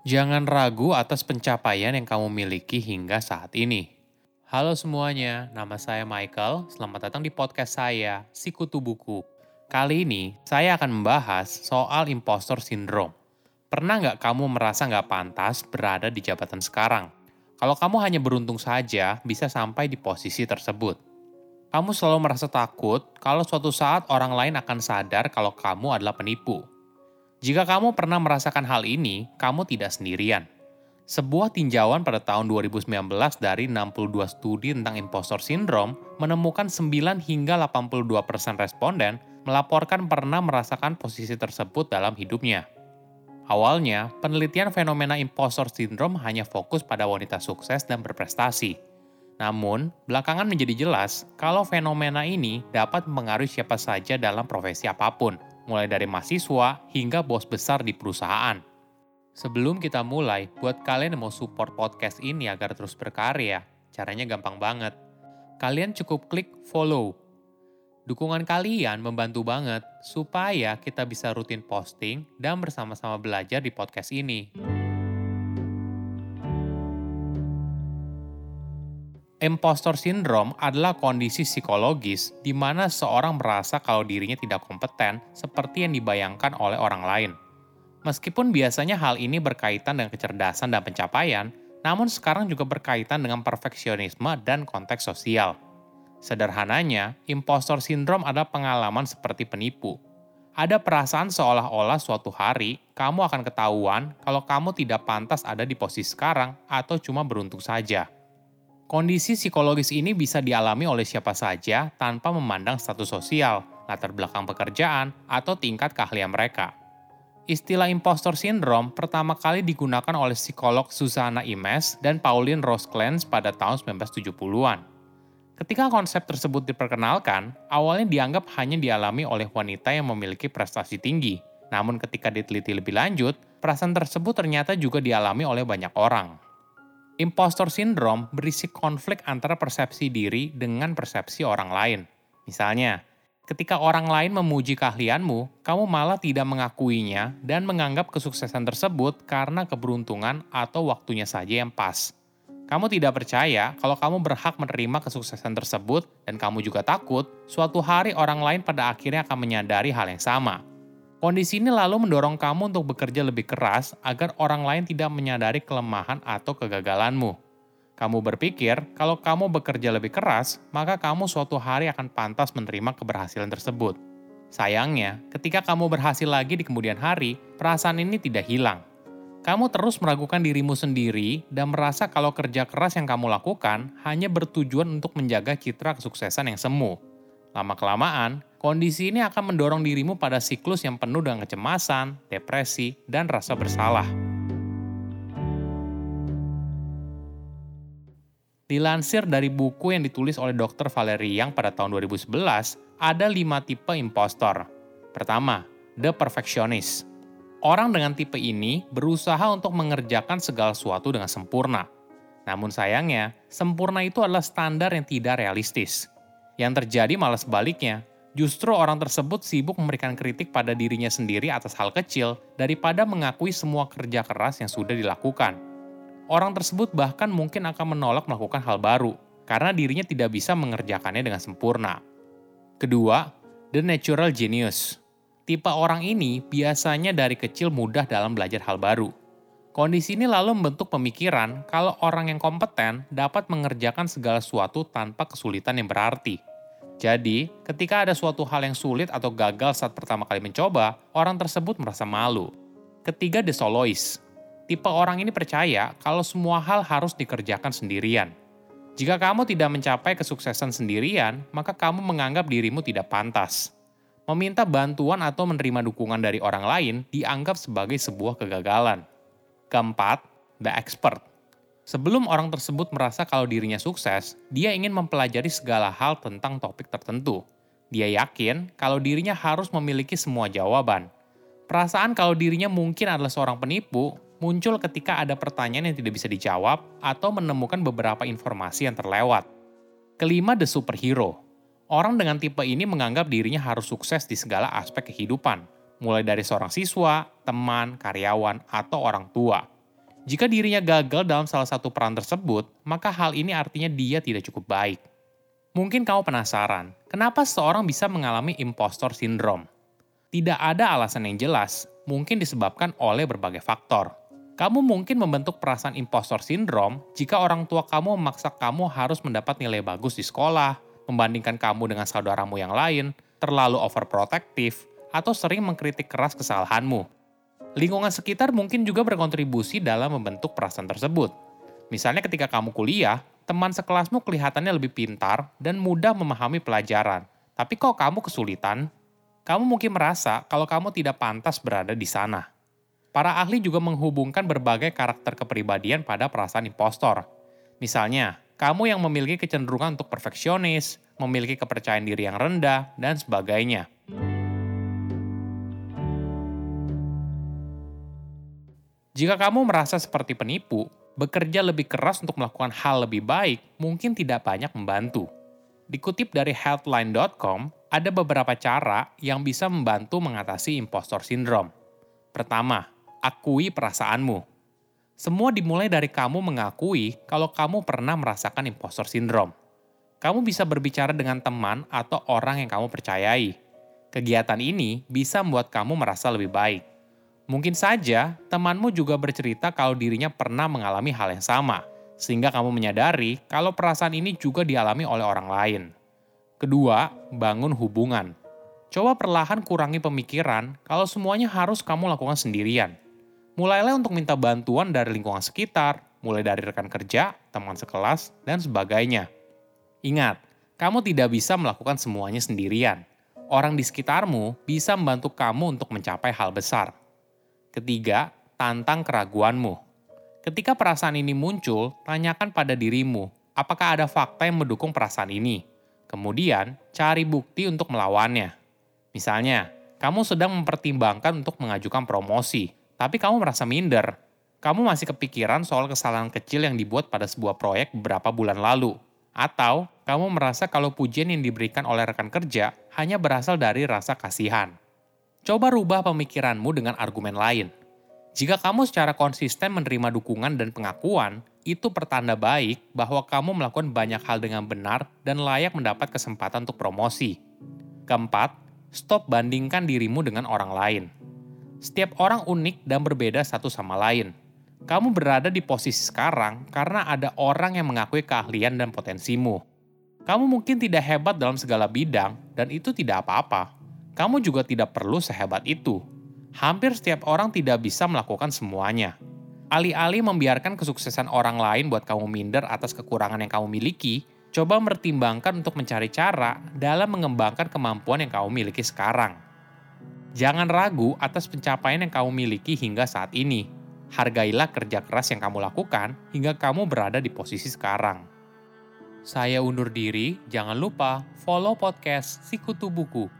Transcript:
Jangan ragu atas pencapaian yang kamu miliki hingga saat ini. Halo semuanya, nama saya Michael. Selamat datang di podcast saya, Sikutu Buku. Kali ini, saya akan membahas soal impostor syndrome. Pernah nggak kamu merasa nggak pantas berada di jabatan sekarang? Kalau kamu hanya beruntung saja bisa sampai di posisi tersebut. Kamu selalu merasa takut kalau suatu saat orang lain akan sadar kalau kamu adalah penipu. Jika kamu pernah merasakan hal ini, kamu tidak sendirian. Sebuah tinjauan pada tahun 2019 dari 62 studi tentang impostor syndrome menemukan 9 hingga 82% persen responden melaporkan pernah merasakan posisi tersebut dalam hidupnya. Awalnya, penelitian fenomena impostor syndrome hanya fokus pada wanita sukses dan berprestasi. Namun, belakangan menjadi jelas kalau fenomena ini dapat mempengaruhi siapa saja dalam profesi apa pun, mulai dari mahasiswa hingga bos besar di perusahaan. Sebelum kita mulai, buat kalian yang mau support podcast ini agar terus berkarya, caranya gampang banget. Kalian cukup klik follow. Dukungan kalian membantu banget supaya kita bisa rutin posting dan bersama-sama belajar di podcast ini. Impostor syndrome adalah kondisi psikologis di mana seorang merasa kalau dirinya tidak kompeten seperti yang dibayangkan oleh orang lain. Meskipun biasanya hal ini berkaitan dengan kecerdasan dan pencapaian, namun sekarang juga berkaitan dengan perfeksionisme dan konteks sosial. Sederhananya, impostor syndrome adalah pengalaman seperti penipu. Ada perasaan seolah-olah suatu hari kamu akan ketahuan kalau kamu tidak pantas ada di posisi sekarang atau cuma beruntung saja. Kondisi psikologis ini bisa dialami oleh siapa saja tanpa memandang status sosial, latar belakang pekerjaan, atau tingkat keahlian mereka. Istilah impostor syndrome pertama kali digunakan oleh psikolog Susanna Imes dan Pauline Rosclans pada tahun 1970-an. Ketika konsep tersebut diperkenalkan, awalnya dianggap hanya dialami oleh wanita yang memiliki prestasi tinggi. Namun ketika diteliti lebih lanjut, perasaan tersebut ternyata juga dialami oleh banyak orang. Impostor syndrome berisi konflik antara persepsi diri dengan persepsi orang lain. Misalnya, ketika orang lain memuji keahlianmu, kamu malah tidak mengakuinya dan menganggap kesuksesan tersebut karena keberuntungan atau waktunya saja yang pas. Kamu tidak percaya kalau kamu berhak menerima kesuksesan tersebut dan kamu juga takut suatu hari orang lain pada akhirnya akan menyadari hal yang sama. Kondisi ini lalu mendorong kamu untuk bekerja lebih keras agar orang lain tidak menyadari kelemahan atau kegagalanmu. Kamu berpikir kalau kamu bekerja lebih keras, maka kamu suatu hari akan pantas menerima keberhasilan tersebut. Sayangnya, ketika kamu berhasil lagi di kemudian hari, perasaan ini tidak hilang. Kamu terus meragukan dirimu sendiri dan merasa kalau kerja keras yang kamu lakukan hanya bertujuan untuk menjaga citra kesuksesan yang semu. Lama-kelamaan, Kondisi ini akan mendorong dirimu pada siklus yang penuh dengan kecemasan, depresi, dan rasa bersalah. Dilansir dari buku yang ditulis oleh Dr. Valerie Young pada tahun 2011, ada lima tipe impostor. Pertama, the perfectionist. Orang dengan tipe ini berusaha untuk mengerjakan segala sesuatu dengan sempurna. Namun sayangnya, sempurna itu adalah standar yang tidak realistis. Yang terjadi malah sebaliknya, Justru orang tersebut sibuk memberikan kritik pada dirinya sendiri atas hal kecil daripada mengakui semua kerja keras yang sudah dilakukan. Orang tersebut bahkan mungkin akan menolak melakukan hal baru karena dirinya tidak bisa mengerjakannya dengan sempurna. Kedua, the natural genius. Tipe orang ini biasanya dari kecil mudah dalam belajar hal baru. Kondisi ini lalu membentuk pemikiran kalau orang yang kompeten dapat mengerjakan segala sesuatu tanpa kesulitan yang berarti. Jadi, ketika ada suatu hal yang sulit atau gagal saat pertama kali mencoba, orang tersebut merasa malu. Ketiga, The Soloist. Tipe orang ini percaya kalau semua hal harus dikerjakan sendirian. Jika kamu tidak mencapai kesuksesan sendirian, maka kamu menganggap dirimu tidak pantas. Meminta bantuan atau menerima dukungan dari orang lain dianggap sebagai sebuah kegagalan. Keempat, the expert. Sebelum orang tersebut merasa kalau dirinya sukses, dia ingin mempelajari segala hal tentang topik tertentu. Dia yakin kalau dirinya harus memiliki semua jawaban. Perasaan kalau dirinya mungkin adalah seorang penipu muncul ketika ada pertanyaan yang tidak bisa dijawab atau menemukan beberapa informasi yang terlewat. Kelima, the superhero. Orang dengan tipe ini menganggap dirinya harus sukses di segala aspek kehidupan, mulai dari seorang siswa, teman, karyawan, atau orang tua. Jika dirinya gagal dalam salah satu peran tersebut, maka hal ini artinya dia tidak cukup baik. Mungkin kamu penasaran, kenapa seseorang bisa mengalami impostor syndrome? Tidak ada alasan yang jelas, mungkin disebabkan oleh berbagai faktor. Kamu mungkin membentuk perasaan impostor syndrome jika orang tua kamu memaksa kamu harus mendapat nilai bagus di sekolah, membandingkan kamu dengan saudaramu yang lain, terlalu overprotective, atau sering mengkritik keras kesalahanmu. Lingkungan sekitar mungkin juga berkontribusi dalam membentuk perasaan tersebut. Misalnya ketika kamu kuliah, teman sekelasmu kelihatannya lebih pintar dan mudah memahami pelajaran. Tapi kok kamu kesulitan? Kamu mungkin merasa kalau kamu tidak pantas berada di sana. Para ahli juga menghubungkan berbagai karakter kepribadian pada perasaan impostor. Misalnya, kamu yang memiliki kecenderungan untuk perfeksionis, memiliki kepercayaan diri yang rendah, dan sebagainya. Jika kamu merasa seperti penipu, bekerja lebih keras untuk melakukan hal lebih baik mungkin tidak banyak membantu. Dikutip dari healthline.com, ada beberapa cara yang bisa membantu mengatasi impostor syndrome. Pertama, akui perasaanmu. Semua dimulai dari kamu mengakui kalau kamu pernah merasakan impostor syndrome. Kamu bisa berbicara dengan teman atau orang yang kamu percayai. Kegiatan ini bisa membuat kamu merasa lebih baik. Mungkin saja temanmu juga bercerita kalau dirinya pernah mengalami hal yang sama, sehingga kamu menyadari kalau perasaan ini juga dialami oleh orang lain. Kedua, bangun hubungan. Coba perlahan kurangi pemikiran kalau semuanya harus kamu lakukan sendirian. Mulailah untuk minta bantuan dari lingkungan sekitar, mulai dari rekan kerja, teman sekelas, dan sebagainya. Ingat, kamu tidak bisa melakukan semuanya sendirian. Orang di sekitarmu bisa membantu kamu untuk mencapai hal besar. Ketiga, tantang keraguanmu. Ketika perasaan ini muncul, tanyakan pada dirimu, apakah ada fakta yang mendukung perasaan ini? Kemudian, cari bukti untuk melawannya. Misalnya, kamu sedang mempertimbangkan untuk mengajukan promosi, tapi kamu merasa minder. Kamu masih kepikiran soal kesalahan kecil yang dibuat pada sebuah proyek beberapa bulan lalu. Atau, kamu merasa kalau pujian yang diberikan oleh rekan kerja hanya berasal dari rasa kasihan. Coba rubah pemikiranmu dengan argumen lain. Jika kamu secara konsisten menerima dukungan dan pengakuan, itu pertanda baik bahwa kamu melakukan banyak hal dengan benar dan layak mendapat kesempatan untuk promosi. Keempat, stop bandingkan dirimu dengan orang lain. Setiap orang unik dan berbeda satu sama lain. Kamu berada di posisi sekarang karena ada orang yang mengakui keahlian dan potensimu. Kamu mungkin tidak hebat dalam segala bidang, dan itu tidak apa-apa kamu juga tidak perlu sehebat itu. Hampir setiap orang tidak bisa melakukan semuanya. Alih-alih membiarkan kesuksesan orang lain buat kamu minder atas kekurangan yang kamu miliki, coba mempertimbangkan untuk mencari cara dalam mengembangkan kemampuan yang kamu miliki sekarang. Jangan ragu atas pencapaian yang kamu miliki hingga saat ini. Hargailah kerja keras yang kamu lakukan hingga kamu berada di posisi sekarang. Saya undur diri, jangan lupa follow podcast Sikutu Buku